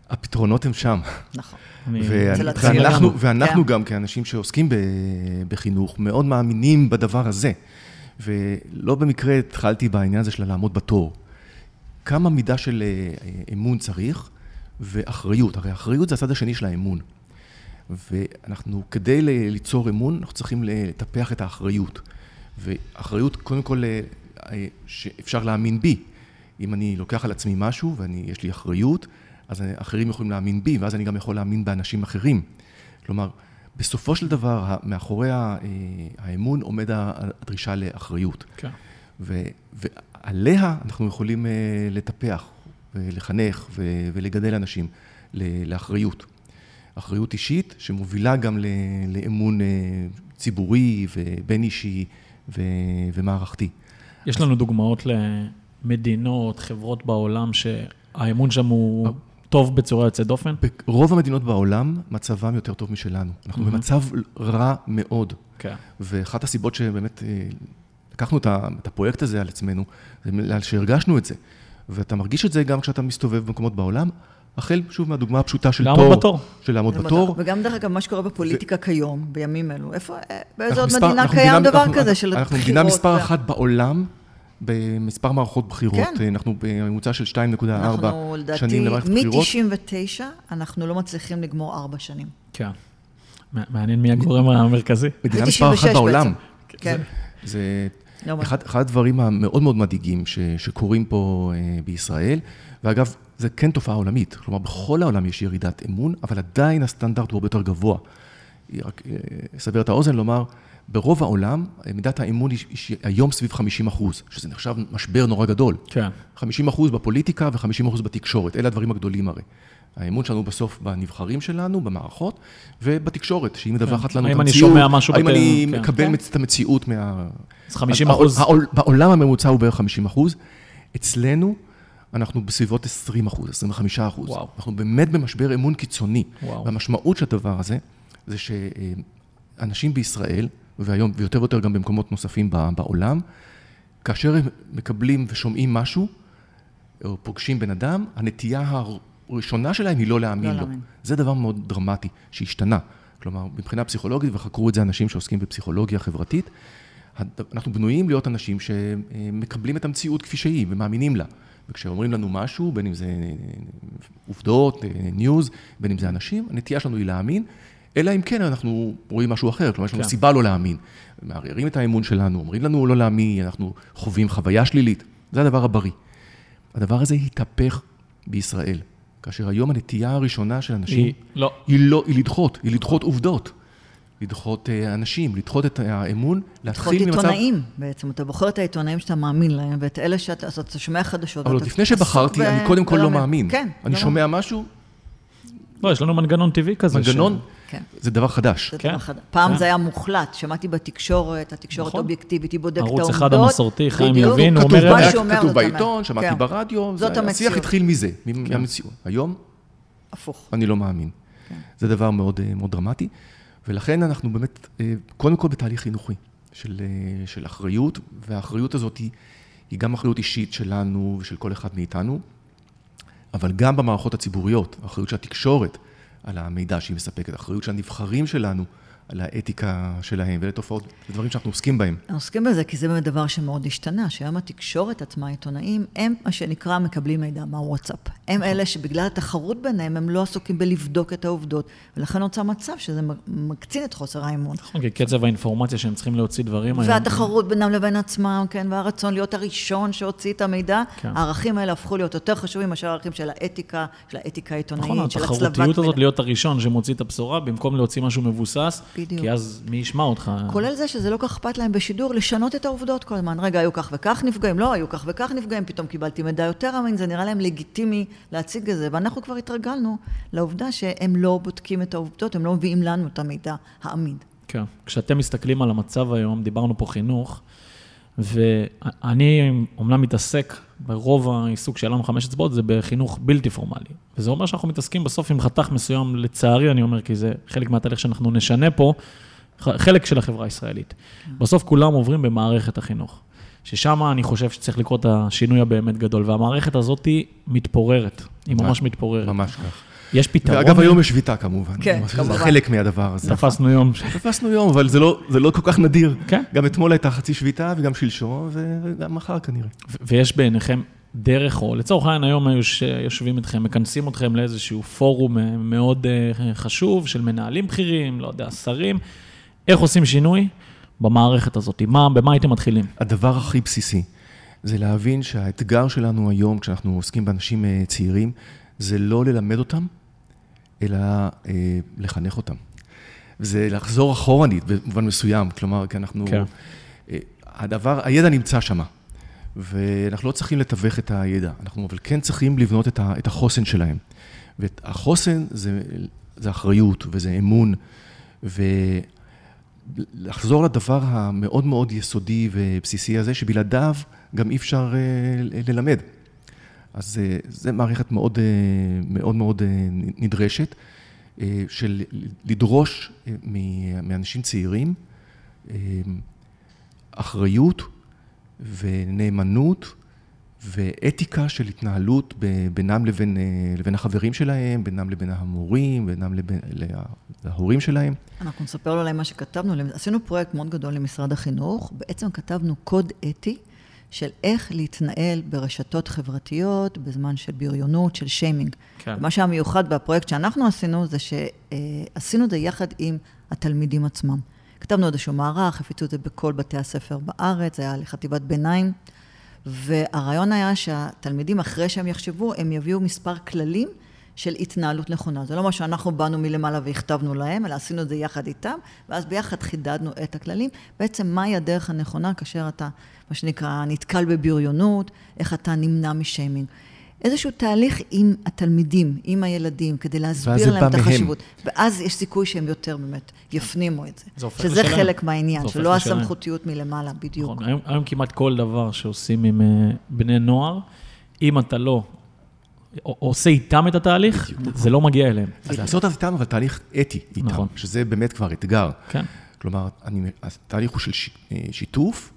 הפתרונות הם שם. נכון. ואנחנו, ואנחנו כן. גם כאנשים שעוסקים בחינוך, מאוד מאמינים בדבר הזה. ולא במקרה התחלתי בעניין הזה של לעמוד בתור. כמה מידה של אה, אמון צריך, ואחריות. הרי אחריות זה הצד השני של האמון. ואנחנו, כדי ליצור אמון, אנחנו צריכים לטפח את האחריות. ואחריות, קודם כל, אה, אה, שאפשר להאמין בי. אם אני לוקח על עצמי משהו ויש לי אחריות, אז אחרים יכולים להאמין בי, ואז אני גם יכול להאמין באנשים אחרים. כלומר, בסופו של דבר, מאחורי אה, האמון עומד הדרישה לאחריות. כן. ועליה אנחנו יכולים לטפח ולחנך ולגדל אנשים לאחריות. אחריות אישית שמובילה גם לאמון ציבורי ובין אישי ו- ומערכתי. יש לנו דוגמאות למדינות, חברות בעולם, שהאמון שם הוא טוב בצורה יוצאת דופן? רוב המדינות בעולם, מצבם יותר טוב משלנו. אנחנו mm-hmm. במצב רע מאוד. כן. ואחת הסיבות שבאמת אה, לקחנו את הפרויקט הזה על עצמנו, זה שהרגשנו את זה. ואתה מרגיש את זה גם כשאתה מסתובב במקומות בעולם. החל, שוב, מהדוגמה הפשוטה של תור. לעמוד בתור. של לעמוד בתור. וגם, דרך אגב, מה שקורה בפוליטיקה כיום, בימים אלו, איפה, אה, באיזה עוד מדינה קיים דבר כזה של בחירות? אנחנו מדינה מספר אחת בעולם. במספר מערכות בחירות, כן. אנחנו בממוצע של 2.4 שנים למערכת בחירות. מ-99 אנחנו לא מצליחים לגמור ארבע שנים. כן. מעניין מי הגורם המרכזי. מדינה מספר אחת בעולם. כן. זה לא אחד, אחד הדברים המאוד מאוד מדאיגים ש, שקורים פה uh, בישראל, ואגב, זה כן תופעה עולמית. כלומר, בכל העולם יש ירידת אמון, אבל עדיין הסטנדרט הוא הרבה יותר גבוה. רק אסבר את האוזן לומר, ברוב העולם, מידת האמון היא היום סביב 50 אחוז, שזה נחשב משבר נורא גדול. כן. 50 אחוז בפוליטיקה ו-50 אחוז בתקשורת, אלה הדברים הגדולים הרי. האמון שלנו בסוף בנבחרים שלנו, במערכות, ובתקשורת, שהיא מדווחת כן. לנו את המציאות. האם אני שומע משהו האם בטל... אני כן. מקבל כן. את המציאות מה... אז 50 אחוז. בעולם הממוצע הוא בערך 50 אחוז. אצלנו, אנחנו בסביבות 20 אחוז, 25 אחוז. וואו. אנחנו באמת במשבר אמון קיצוני. וואו. והמשמעות של הדבר הזה, זה שאנשים בישראל, והיום, ויותר ויותר גם במקומות נוספים בעולם, כאשר הם מקבלים ושומעים משהו, או פוגשים בן אדם, הנטייה הראשונה שלהם היא לא להאמין לא לו. להאמין. זה דבר מאוד דרמטי, שהשתנה. כלומר, מבחינה פסיכולוגית, וחקרו את זה אנשים שעוסקים בפסיכולוגיה חברתית, אנחנו בנויים להיות אנשים שמקבלים את המציאות כפי שהיא ומאמינים לה. וכשאומרים לנו משהו, בין אם זה עובדות, ניוז, בין אם זה אנשים, הנטייה שלנו היא להאמין, אלא אם כן אנחנו רואים משהו אחר, כלומר יש לנו כן. סיבה לא להאמין. מערערים את האמון שלנו, אומרים לנו לא להאמין, אנחנו חווים חוויה שלילית. זה הדבר הבריא. הדבר הזה התהפך בישראל, כאשר היום הנטייה הראשונה של אנשים היא לא, היא, לא, היא לדחות, היא לדחות עובדות. לדחות אה, אנשים, לדחות את האמון, להתחיל ממצב... לדחות עיתונאים בעצם, אתה בוחר את העיתונאים שאתה מאמין להם, ואת אלה שאתה, אז אתה שומע חדשות. אבל עוד לפני שבחרתי, ו... אני קודם כל לא מאמין. כן. אני לא שומע משהו... לא, יש לנו מנגנון טבעי כזה. מנגנון? כן. זה דבר חדש. זה כן. דבר חדש. פעם כן. זה היה מוחלט, שמעתי בתקשורת, התקשורת נכון. אובייקטיבית, היא בודקת את העובדות. ערוץ אחד המסורתי, חיים יבין, הוא אומר... היה כתוב בעיתון, שמעתי כן. ברדיו, זאת המציאות. השיח התחיל מזה, כן. מהמציאות. היום? הפוך. אני לא מאמין. כן. זה דבר מאוד, אה, מאוד דרמטי, ולכן אנחנו באמת, אה, קודם כל בתהליך חינוכי של, אה, של אחריות, והאחריות הזאת היא, היא גם אחריות אישית שלנו ושל כל אחד מאיתנו, אבל גם במערכות הציבוריות, האחריות של התקשורת על המידע שהיא מספקת, האחריות של הנבחרים שלנו על האתיקה שלהם, ואלה תופעות, זה דברים שאנחנו עוסקים בהם. אנחנו עוסקים בזה כי זה באמת דבר שמאוד השתנה, שהיום התקשורת עצמה, העיתונאים, הם מה שנקרא מקבלים מידע מהוואטסאפ. הם נכון. אלה שבגלל התחרות ביניהם, הם לא עסוקים בלבדוק את העובדות, ולכן נוצר מצב שזה מקצין את חוסר האמון. נכון, כי קצב האינפורמציה שהם צריכים להוציא דברים היום. והתחרות בינם לבין עצמם, כן, והרצון להיות הראשון שהוציא את המידע, כן. הערכים האלה הפכו להיות יותר חשובים מאשר הערכים של האתיקה, של האתיקה העיתונאית, נכון, של הצלבת מידע. התחרותיות הזאת להיות הראשון שמוציא את הבשורה, במקום להוציא משהו מבוסס, בדיוק. כי אז מי ישמע אותך? כולל זה שזה לא כך אכפת להם בשידור לשנות את העובדות כל הזמן. רגע, היו כך וכך נפגעים, לא, היו כך וכך נפגעים, פתאום קיבלתי מידע יותר אמין, זה נראה להם לגיטימי להציג את זה. ואנחנו כבר התרגלנו לעובדה שהם לא בודקים את העובדות, הם לא מביאים לנו את המידע האמין. כן. כשאתם מסתכלים על המצב היום, דיברנו פה חינוך, ואני אומנם מתעסק, ברוב העיסוק שלנו לנו חמש אצבעות, זה בחינוך בלתי פורמלי. וזה אומר שאנחנו מתעסקים בסוף עם חתך מסוים, לצערי, אני אומר, כי זה חלק מהתהליך שאנחנו נשנה פה, חלק של החברה הישראלית. בסוף כולם עוברים במערכת החינוך. ששם אני חושב שצריך לקרות השינוי הבאמת גדול, והמערכת הזאת מתפוררת, היא ממש מתפוררת. ממש כך. יש פתרון. ואגב, היום יש שביתה כמובן. כן, כמובן. זה חלק מהדבר הזה. תפסנו יום. תפסנו יום, אבל זה לא, זה לא כל כך נדיר. כן. גם אתמול הייתה חצי שביתה, וגם שלשום, וגם מחר כנראה. ויש בעיניכם דרך, או לצורך העניין היום היו יושבים איתכם, מכנסים אתכם לאיזשהו פורום אה, מאוד אה, חשוב, של מנהלים בכירים, לא יודע, שרים. איך עושים שינוי במערכת הזאת? מה, במה הייתם מתחילים? הדבר הכי בסיסי זה להבין שהאתגר שלנו היום, כשאנחנו עוסקים באנשים אה, צעירים, זה לא ללמד אותם, אלא אה, לחנך אותם. זה לחזור אחורנית במובן מסוים, כלומר, כי אנחנו... כן. אה, הדבר, הידע נמצא שם, ואנחנו לא צריכים לתווך את הידע, אנחנו אבל כן צריכים לבנות את, ה, את החוסן שלהם. והחוסן זה, זה אחריות וזה אמון, ולחזור לדבר המאוד מאוד יסודי ובסיסי הזה, שבלעדיו גם אי אפשר אה, ללמד. אז אה, זו מערכת מאוד אה, מאוד, מאוד אה, נדרשת, של לדרוש מאנשים צעירים אחריות ונאמנות ואתיקה של התנהלות בינם לבין, לבין החברים שלהם, בינם לבין המורים, בינם לבין ההורים שלהם. אנחנו נספר לו עליהם מה שכתבנו, עשינו פרויקט מאוד גדול למשרד החינוך, בעצם כתבנו קוד אתי. של איך להתנהל ברשתות חברתיות בזמן של בריונות, של שיימינג. כן. מה שהיה מיוחד בפרויקט שאנחנו עשינו, זה שעשינו את זה יחד עם התלמידים עצמם. כתבנו איזשהו מערך, הפיצו את זה בכל בתי הספר בארץ, זה היה לחטיבת ביניים, והרעיון היה שהתלמידים, אחרי שהם יחשבו, הם יביאו מספר כללים של התנהלות נכונה. זה לא מה שאנחנו באנו מלמעלה והכתבנו להם, אלא עשינו את זה יחד איתם, ואז ביחד חידדנו את הכללים. בעצם מהי הדרך הנכונה כאשר אתה, מה שנקרא, נתקל בבריונות, איך אתה נמנע משיימינג. איזשהו תהליך עם התלמידים, עם הילדים, כדי להסביר להם את החשיבות. מהם. ואז יש סיכוי שהם יותר באמת יפנימו את זה. זה הופך שזה לשלם. חלק מהעניין, שלא הסמכותיות מלמעלה, בדיוק. נכון, היום, היום כמעט כל דבר שעושים עם uh, בני נוער, אם אתה לא עושה איתם את התהליך, זה לא מגיע אליהם. אז לעשות איתם, אבל תהליך אתי איתם, נכון. שזה באמת כבר אתגר. כן. כלומר, אני, התהליך הוא של אה, שיתוף,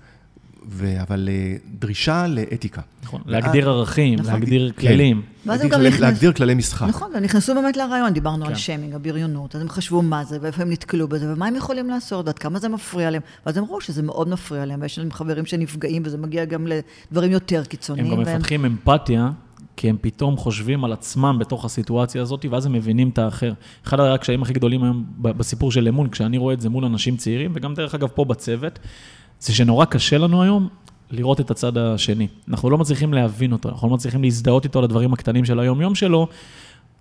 ו... אבל אה, דרישה לאתיקה. נכון, להגדיר ערכים, נכון. להגדיר כן. כללים. ואז הם גם נכנס... להגדיר כללי משחק. נכון, הם נכנסו באמת לרעיון, דיברנו כן. על שיימינג, הבריונות, אז הם חשבו מה זה, ואיפה הם נתקלו בזה, ומה הם יכולים לעשות, ועד כמה זה מפריע להם. ואז הם ראו שזה מאוד מפריע להם, ויש להם חברים שנפגעים, וזה מגיע גם לדברים יותר קיצוניים. הם גם. מפתחים אמפתיה. כי הם פתאום חושבים על עצמם בתוך הסיטואציה הזאת, ואז הם מבינים את האחר. אחד הקשיים הכי גדולים היום בסיפור של אמון, כשאני רואה את זה מול אנשים צעירים, וגם דרך אגב פה בצוות, זה שנורא קשה לנו היום לראות את הצד השני. אנחנו לא מצליחים להבין אותו, אנחנו לא מצליחים להזדהות איתו לדברים הקטנים של היום-יום שלו,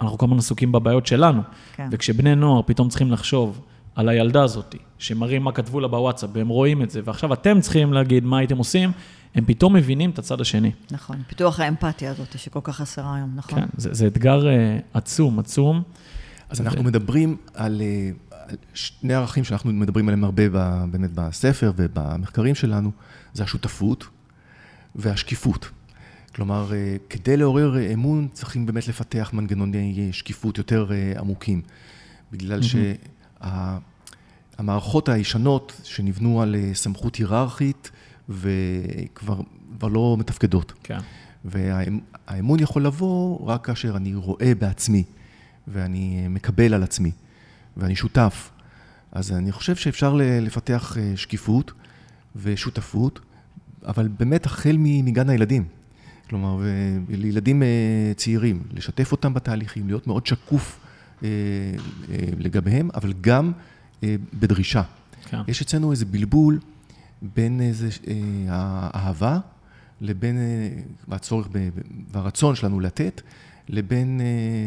אנחנו כל הזמן עסוקים בבעיות שלנו. כן. וכשבני נוער פתאום צריכים לחשוב על הילדה הזאת, שמראים מה כתבו לה בוואטסאפ, והם רואים את זה, ועכשיו אתם צריכים להגיד מה הייתם עושים, הם פתאום מבינים את הצד השני. נכון, פיתוח האמפתיה הזאת שכל כך חסרה היום, נכון. כן, זה, זה אתגר uh, עצום, עצום. אז ו... אנחנו מדברים על, uh, על שני ערכים שאנחנו מדברים עליהם הרבה ב, באמת בספר ובמחקרים שלנו, זה השותפות והשקיפות. כלומר, uh, כדי לעורר אמון, צריכים באמת לפתח מנגנוני שקיפות יותר uh, עמוקים. בגלל mm-hmm. שהמערכות שה, הישנות שנבנו על uh, סמכות היררכית, וכבר לא מתפקדות. כן. והאמון יכול לבוא רק כאשר אני רואה בעצמי, ואני מקבל על עצמי, ואני שותף. אז אני חושב שאפשר לפתח אה, שקיפות ושותפות, אבל באמת החל מגן הילדים. כלומר, לילדים אה, צעירים, לשתף אותם בתהליכים, להיות מאוד שקוף אה, לגביהם, אבל גם בדרישה. כן. יש אצלנו איזה בלבול בין איזה האהבה לבין הצורך והרצון שלנו לתת, לבין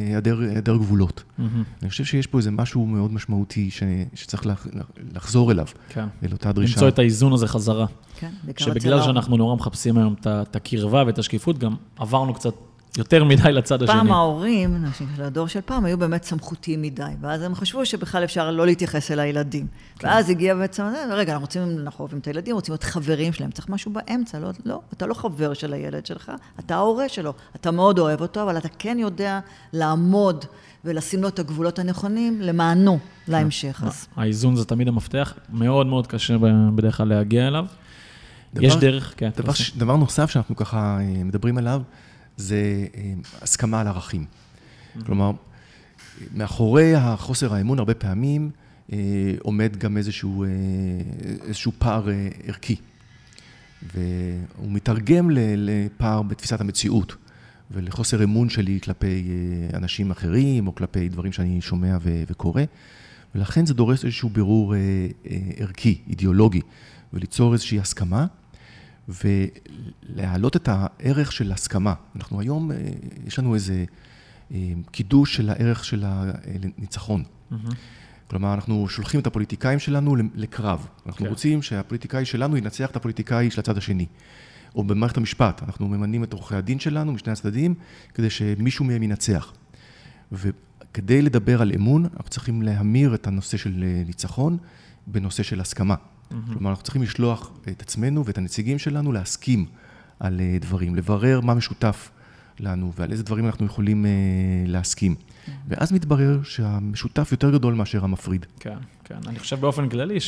היעדר, היעדר גבולות. Mm-hmm. אני חושב שיש פה איזה משהו מאוד משמעותי ש, שצריך לח, לחזור אליו, כן. אל אותה דרישה. למצוא את האיזון הזה חזרה. כן, שבגלל שאנחנו נורא מחפשים היום את הקרבה ואת השקיפות, גם עברנו קצת יותר מדי לצד השני. פעם ההורים, של הדור של פעם, היו באמת סמכותיים מדי, ואז הם חשבו שבכלל אפשר לא להתייחס אל הילדים. כן. ואז הגיע בעצם, רגע, אנחנו רוצים, אנחנו אוהבים את הילדים, רוצים להיות חברים שלהם, צריך משהו באמצע, לא, לא, אתה לא חבר של הילד שלך, אתה ההורה שלו, אתה מאוד אוהב אותו, אבל אתה כן יודע לעמוד ולשים לו את הגבולות הנכונים למענו, להמשך. אז... האיזון זה תמיד המפתח, מאוד מאוד קשה בדרך כלל להגיע אליו. דבר, יש דרך, כן. דבר, דבר נוסף שאנחנו ככה אה, מדברים עליו, זה אה, הסכמה על ערכים. כלומר, מאחורי החוסר האמון הרבה פעמים אה, עומד גם איזשהו, אה, איזשהו פער ערכי. והוא מתרגם לפער בתפיסת המציאות ולחוסר אמון שלי כלפי אנשים אחרים או כלפי דברים שאני שומע וקורא. ולכן זה דורש איזשהו בירור ערכי, אידיאולוגי, וליצור איזושהי הסכמה. ולהעלות את הערך של הסכמה. אנחנו היום, אה, יש לנו איזה אה, קידוש של הערך של הניצחון. Mm-hmm. כלומר, אנחנו שולחים את הפוליטיקאים שלנו לקרב. אנחנו כן. רוצים שהפוליטיקאי שלנו ינצח את הפוליטיקאי של הצד השני. או במערכת המשפט, אנחנו ממנים את עורכי הדין שלנו משני הצדדים, כדי שמישהו מהם ינצח. וכדי לדבר על אמון, אנחנו צריכים להמיר את הנושא של אה, ניצחון בנושא של הסכמה. Mm-hmm. כלומר, אנחנו צריכים לשלוח את עצמנו ואת הנציגים שלנו להסכים על אה, דברים, לברר מה משותף לנו ועל איזה דברים אנחנו יכולים uh, להסכים. Mm-hmm. ואז מתברר שהמשותף יותר גדול מאשר המפריד. כן, כן. אני חושב באופן כללי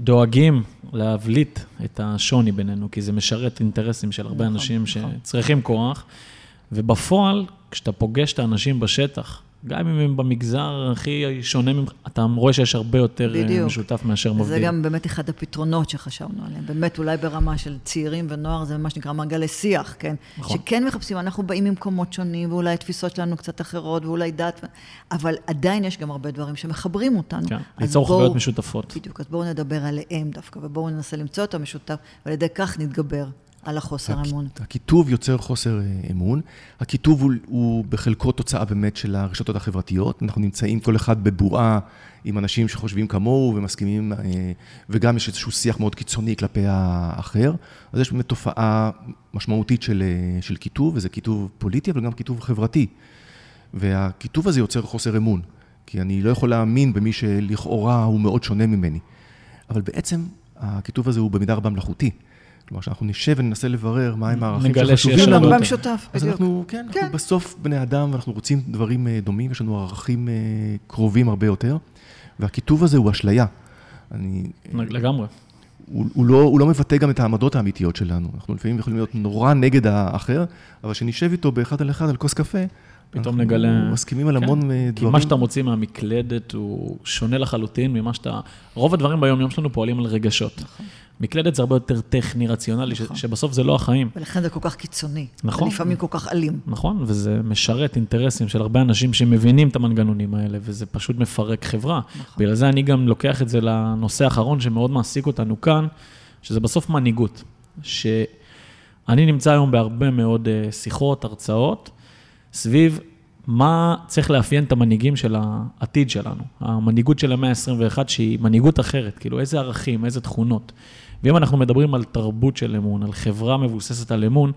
שדואגים להבליט את השוני בינינו, כי זה משרת אינטרסים של הרבה נכון, אנשים נכון. שצריכים כוח, ובפועל, כשאתה פוגש את האנשים בשטח, גם אם הם במגזר הכי שונה ממך, אתה רואה שיש הרבה יותר אה, בדיוק. משותף מאשר מבדיל. זה גם באמת אחד הפתרונות שחשבנו עליהם. באמת, אולי ברמה של צעירים ונוער, זה מה שנקרא מעגלי שיח, כן? נכון. שכן מחפשים, אנחנו באים ממקומות שונים, ואולי התפיסות שלנו קצת אחרות, ואולי דת, אבל עדיין יש גם הרבה דברים שמחברים אותנו. כן, ליצור חוויות משותפות. בדיוק, אז בואו נדבר עליהם דווקא, ובואו ננסה למצוא את המשותף, ועל ידי כך נתגבר על החוסר הכ- אמון. הקיטוב יוצר חוסר אה, אמון. הקיטוב הוא, הוא בחלקו תוצאה באמת של הרשתות החברתיות. אנחנו נמצאים כל אחד בבועה עם אנשים שחושבים כמוהו ומסכימים, אה, וגם יש איזשהו שיח מאוד קיצוני כלפי האחר. אז יש באמת תופעה משמעותית של, אה, של קיטוב, וזה קיטוב פוליטי, אבל גם קיטוב חברתי. והקיטוב הזה יוצר חוסר אמון, כי אני לא יכול להאמין במי שלכאורה הוא מאוד שונה ממני. אבל בעצם הקיטוב הזה הוא במידה רבה מלאכותי. כלומר, שאנחנו נשב וננסה לברר מהם הערכים נגלה שיש שחשובים לנו לנו. הרבה הרבה משותף, אז בדיוק. אנחנו, כן, אנחנו כן. בסוף בני אדם, ואנחנו רוצים דברים אה, דומים, יש לנו ערכים אה, קרובים הרבה יותר, והקיטוב הזה הוא אשליה. אני, לגמרי. הוא, הוא, לא, הוא לא מבטא גם את העמדות האמיתיות שלנו. אנחנו לפעמים יכולים להיות נורא נגד האחר, אבל כשנשב איתו באחד על אחד על כוס קפה, פתאום אנחנו נגלה... מסכימים על כן. המון אה, כי דברים. מה שאתה מוציא מהמקלדת הוא שונה לחלוטין ממה שאתה... רוב הדברים ביום-יום שלנו פועלים על רגשות. מקלדת זה הרבה יותר טכני, רציונלי, ש- נכון. שבסוף זה לא החיים. ולכן זה כל כך קיצוני. נכון. ולפעמים כל כך אלים. נכון, וזה משרת אינטרסים של הרבה אנשים שמבינים את המנגנונים האלה, וזה פשוט מפרק חברה. נכון. בגלל זה אני גם לוקח את זה לנושא האחרון שמאוד מעסיק אותנו כאן, שזה בסוף מנהיגות. שאני נמצא היום בהרבה מאוד אה, שיחות, הרצאות, סביב מה צריך לאפיין את המנהיגים של העתיד שלנו, המנהיגות של המאה ה-21, שהיא מנהיגות אחרת, כאילו איזה ערכים, איזה תכונות. ואם אנחנו מדברים על תרבות של אמון, על חברה מבוססת על אמון,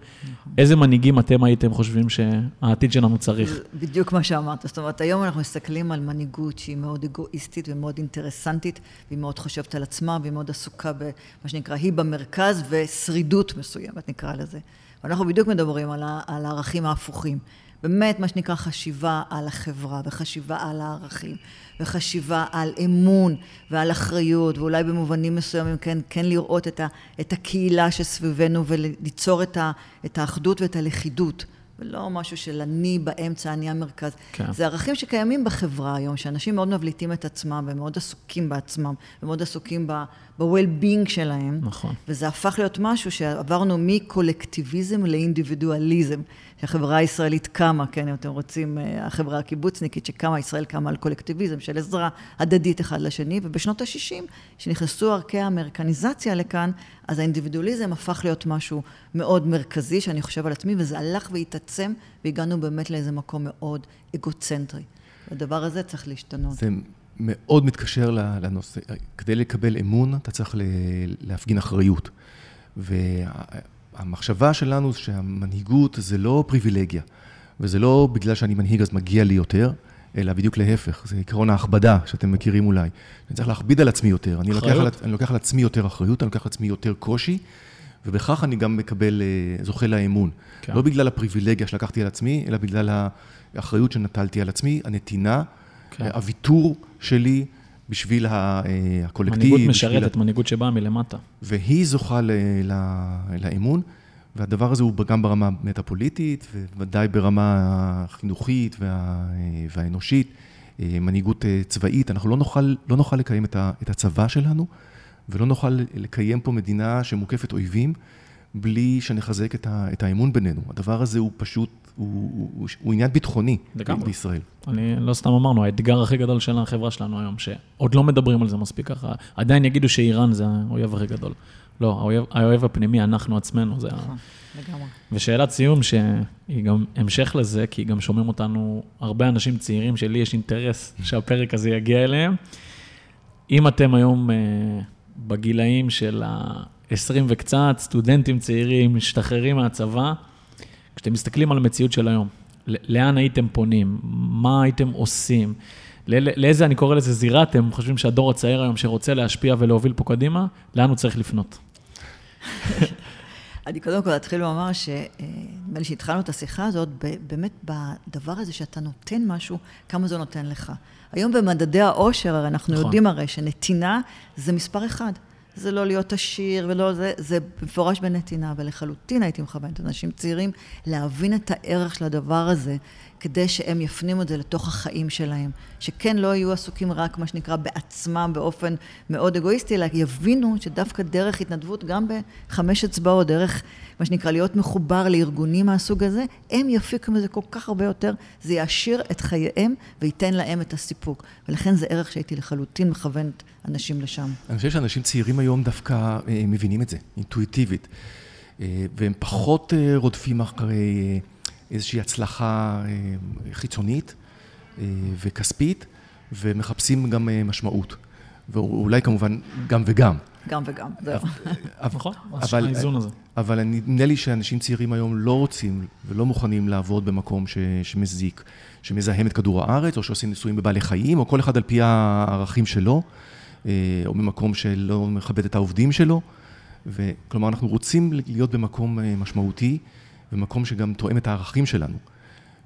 איזה מנהיגים אתם הייתם חושבים שהעתיד שלנו צריך? בדיוק מה שאמרת. זאת אומרת, היום אנחנו מסתכלים על מנהיגות שהיא מאוד אגואיסטית ומאוד אינטרסנטית, והיא מאוד חושבת על עצמה, והיא מאוד עסוקה במה שנקרא, היא במרכז ושרידות מסוימת, נקרא לזה. ואנחנו בדיוק מדברים על, ה- על הערכים ההפוכים. באמת, מה שנקרא חשיבה על החברה, וחשיבה על הערכים, וחשיבה על אמון ועל אחריות, ואולי במובנים מסוימים כן, כן לראות את, ה, את הקהילה שסביבנו וליצור את, ה, את האחדות ואת הלכידות. ולא משהו של אני באמצע, אני המרכז. כן. זה ערכים שקיימים בחברה היום, שאנשים מאוד מבליטים את עצמם ומאוד עסוקים בעצמם, ומאוד עסוקים ב-well-being שלהם. נכון. וזה הפך להיות משהו שעברנו מקולקטיביזם לאינדיבידואליזם. שהחברה הישראלית קמה, כן, אם אתם רוצים, אה, החברה הקיבוצניקית שקמה, ישראל קמה על קולקטיביזם של עזרה הדדית אחד לשני, ובשנות ה-60, כשנכנסו ערכי האמריקניזציה לכאן, אז האינדיבידואליזם הפך להיות משהו מאוד מרכזי, שאני חושב על עצמי, וזה הלך והתעצם, והגענו באמת לאיזה מקום מאוד אגוצנטרי. הדבר הזה צריך להשתנות. זה מאוד מתקשר לנושא. כדי לקבל אמון, אתה צריך להפגין אחריות. והמחשבה שלנו שהמנהיגות זה לא פריבילגיה, וזה לא בגלל שאני מנהיג אז מגיע לי יותר, אלא בדיוק להפך, זה עקרון ההכבדה שאתם מכירים אולי. אני צריך להכביד על עצמי יותר, אני לוקח על. אני לוקח על עצמי יותר אחריות, אני לוקח על עצמי יותר קושי, ובכך אני גם מקבל, אה, זוכה לאמון. כן. לא בגלל הפריבילגיה שלקחתי על עצמי, אלא בגלל האחריות שנטלתי על עצמי, הנתינה, כן. הוויתור שלי בשביל אה, הקולקטיב. מנהיגות משרתת, מנהיגות שבאה מלמטה. והיא זוכה לאמון, והדבר הזה הוא גם ברמה באמת הפוליטית, וודאי ברמה החינוכית וה, והאנושית, אה, מנהיגות אה, צבאית. אנחנו לא נוכל, לא נוכל לקיים את, ה, את הצבא שלנו, ולא נוכל לקיים פה מדינה שמוקפת אויבים, בלי שנחזק את, ה, את האמון בינינו. הדבר הזה הוא פשוט, הוא, הוא, הוא עניין ביטחוני לגמרי. בישראל. אני לא סתם אמרנו, האתגר הכי גדול של החברה שלנו היום, שעוד לא מדברים על זה מספיק ככה, עדיין יגידו שאיראן זה האויב הכי גדול. לא, האויב, האויב הפנימי, אנחנו עצמנו, זה ה... נכון, לגמרי. ושאלת סיום, שהיא גם המשך לזה, כי גם שומעים אותנו הרבה אנשים צעירים שלי יש אינטרס שהפרק הזה יגיע אליהם. אם אתם היום אה, בגילאים של ה-20 וקצת, סטודנטים צעירים, משתחררים מהצבא, כשאתם מסתכלים על המציאות של היום, לאן הייתם פונים? מה הייתם עושים? לא- לאיזה, אני קורא לזה זירה, אתם חושבים שהדור הצעיר היום שרוצה להשפיע ולהוביל פה קדימה, לאן הוא צריך לפנות? (laughs) אני קודם כל אתחיל לומר שנדמה לי שהתחלנו את השיחה הזאת, באמת בדבר הזה שאתה נותן משהו, כמה זה נותן לך. היום במדדי העושר, הרי אנחנו נכון. יודעים הרי שנתינה זה מספר אחד. זה לא להיות עשיר ולא זה, זה מפורש בנתינה, ולחלוטין הייתי מכוונת אנשים צעירים להבין את הערך של הדבר הזה, כדי שהם יפנימו את זה לתוך החיים שלהם. שכן לא יהיו עסוקים רק, מה שנקרא, בעצמם באופן מאוד אגואיסטי, אלא יבינו שדווקא דרך התנדבות, גם בחמש אצבעות, דרך, מה שנקרא, להיות מחובר לארגונים מהסוג הזה, הם יפיקו מזה כל כך הרבה יותר, זה יעשיר את חייהם וייתן להם את הסיפוק. ולכן זה ערך שהייתי לחלוטין מכוונת אנשים לשם. אני חושב שאנשים צעירים היום דווקא אה, מבינים את זה, אינטואיטיבית. אה, והם פחות אה, רודפים אחרי איזושהי הצלחה חיצונית וכספית, ומחפשים גם משמעות. ואולי כמובן גם וגם. גם וגם, זהו. נכון, אבל האיזון הזה. אבל נדמה לי שאנשים צעירים היום לא רוצים ולא מוכנים לעבוד במקום שמזיק, שמזהם את כדור הארץ, או שעושים ניסויים בבעלי חיים, או כל אחד על פי הערכים שלו. אה, או במקום שלא מכבד את העובדים שלו. וכלומר, אנחנו רוצים להיות במקום אה, משמעותי, במקום שגם תואם את הערכים שלנו.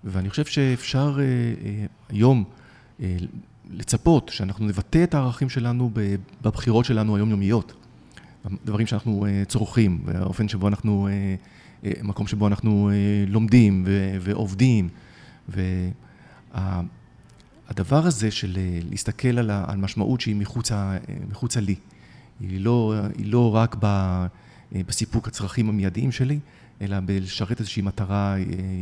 ואני חושב שאפשר אה, היום לצפות שאנחנו נבטא את הערכים שלנו בבחירות שלנו היומיומיות. דברים שאנחנו צורכים, והאופן שבו אנחנו, מקום שבו אנחנו לומדים ועובדים. וה... הדבר הזה של אה, להסתכל על, משמעות שהיא מחוצה, אה, מחוצה לי, היא לא, היא לא רק אה, בסיפוק הצרכים המיידיים שלי, אלא בלשרת איזושהי מטרה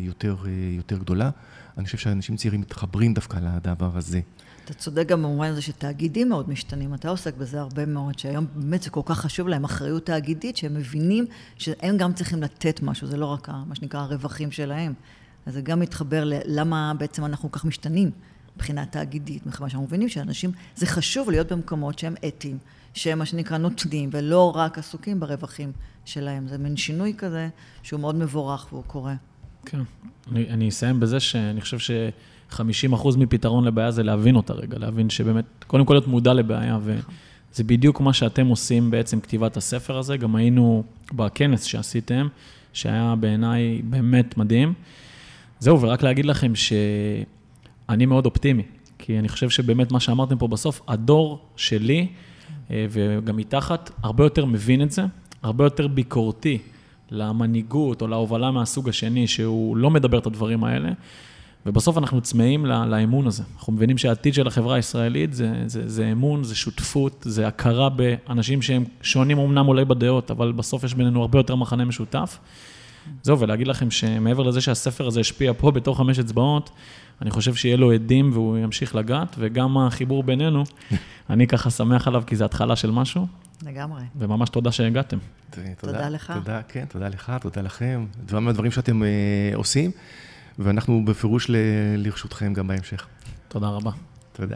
יותר, יותר גדולה. אני חושב שאנשים צעירים מתחברים דווקא לדבר הזה. אתה צודק גם במובן הזה שתאגידים מאוד משתנים, אתה עוסק בזה הרבה מאוד, שהיום באמת זה כל כך חשוב להם, אחריות תאגידית, שהם מבינים שהם גם צריכים לתת משהו, זה לא רק מה שנקרא הרווחים שלהם. אז זה גם מתחבר ללמה בעצם אנחנו כל כך משתנים. מבחינה תאגידית, מכיוון שאנחנו מבינים שאנשים, זה חשוב להיות במקומות שהם אתיים, שהם מה שנקרא נותנים, ולא רק עסוקים ברווחים שלהם. זה מין שינוי כזה שהוא מאוד מבורך והוא קורה. כן. אני, אני אסיים בזה שאני חושב ש-50% מפתרון לבעיה זה להבין אותה רגע, להבין שבאמת, קודם כל להיות מודע לבעיה, וזה בדיוק מה שאתם עושים בעצם כתיבת הספר הזה. גם היינו בכנס שעשיתם, שהיה בעיניי באמת מדהים. זהו, ורק להגיד לכם ש... אני מאוד אופטימי, כי אני חושב שבאמת מה שאמרתם פה בסוף, הדור שלי, אה, וגם מתחת, הרבה יותר מבין את זה, הרבה יותר ביקורתי למנהיגות או להובלה מהסוג השני, שהוא לא מדבר את הדברים האלה, ובסוף אנחנו צמאים לאמון הזה. אנחנו מבינים שהעתיד של החברה הישראלית זה, זה, זה אמון, זה שותפות, זה הכרה באנשים שהם שונים אמנם אולי בדעות, אבל בסוף יש בינינו הרבה יותר מחנה משותף. זהו, ולהגיד לכם שמעבר לזה שהספר הזה השפיע פה בתור חמש אצבעות, אני חושב שיהיה לו עדים והוא ימשיך לגעת, וגם החיבור בינינו, (laughs) אני ככה שמח עליו, כי זה התחלה של משהו. לגמרי. וממש תודה שהגעתם. תודה, תודה לך. תודה, כן, תודה לך, תודה לכם. דברים מהדברים שאתם אה, עושים, ואנחנו בפירוש ל, לרשותכם גם בהמשך. תודה רבה. תודה.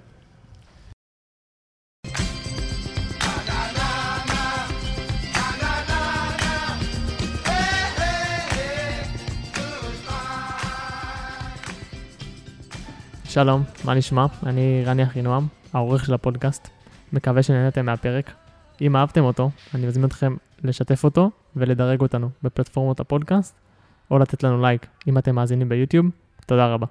שלום, מה נשמע? אני רני אחינועם, העורך של הפודקאסט. מקווה שנהנתם מהפרק. אם אהבתם אותו, אני מזמין אתכם לשתף אותו ולדרג אותנו בפלטפורמות הפודקאסט, או לתת לנו לייק אם אתם מאזינים ביוטיוב. תודה רבה.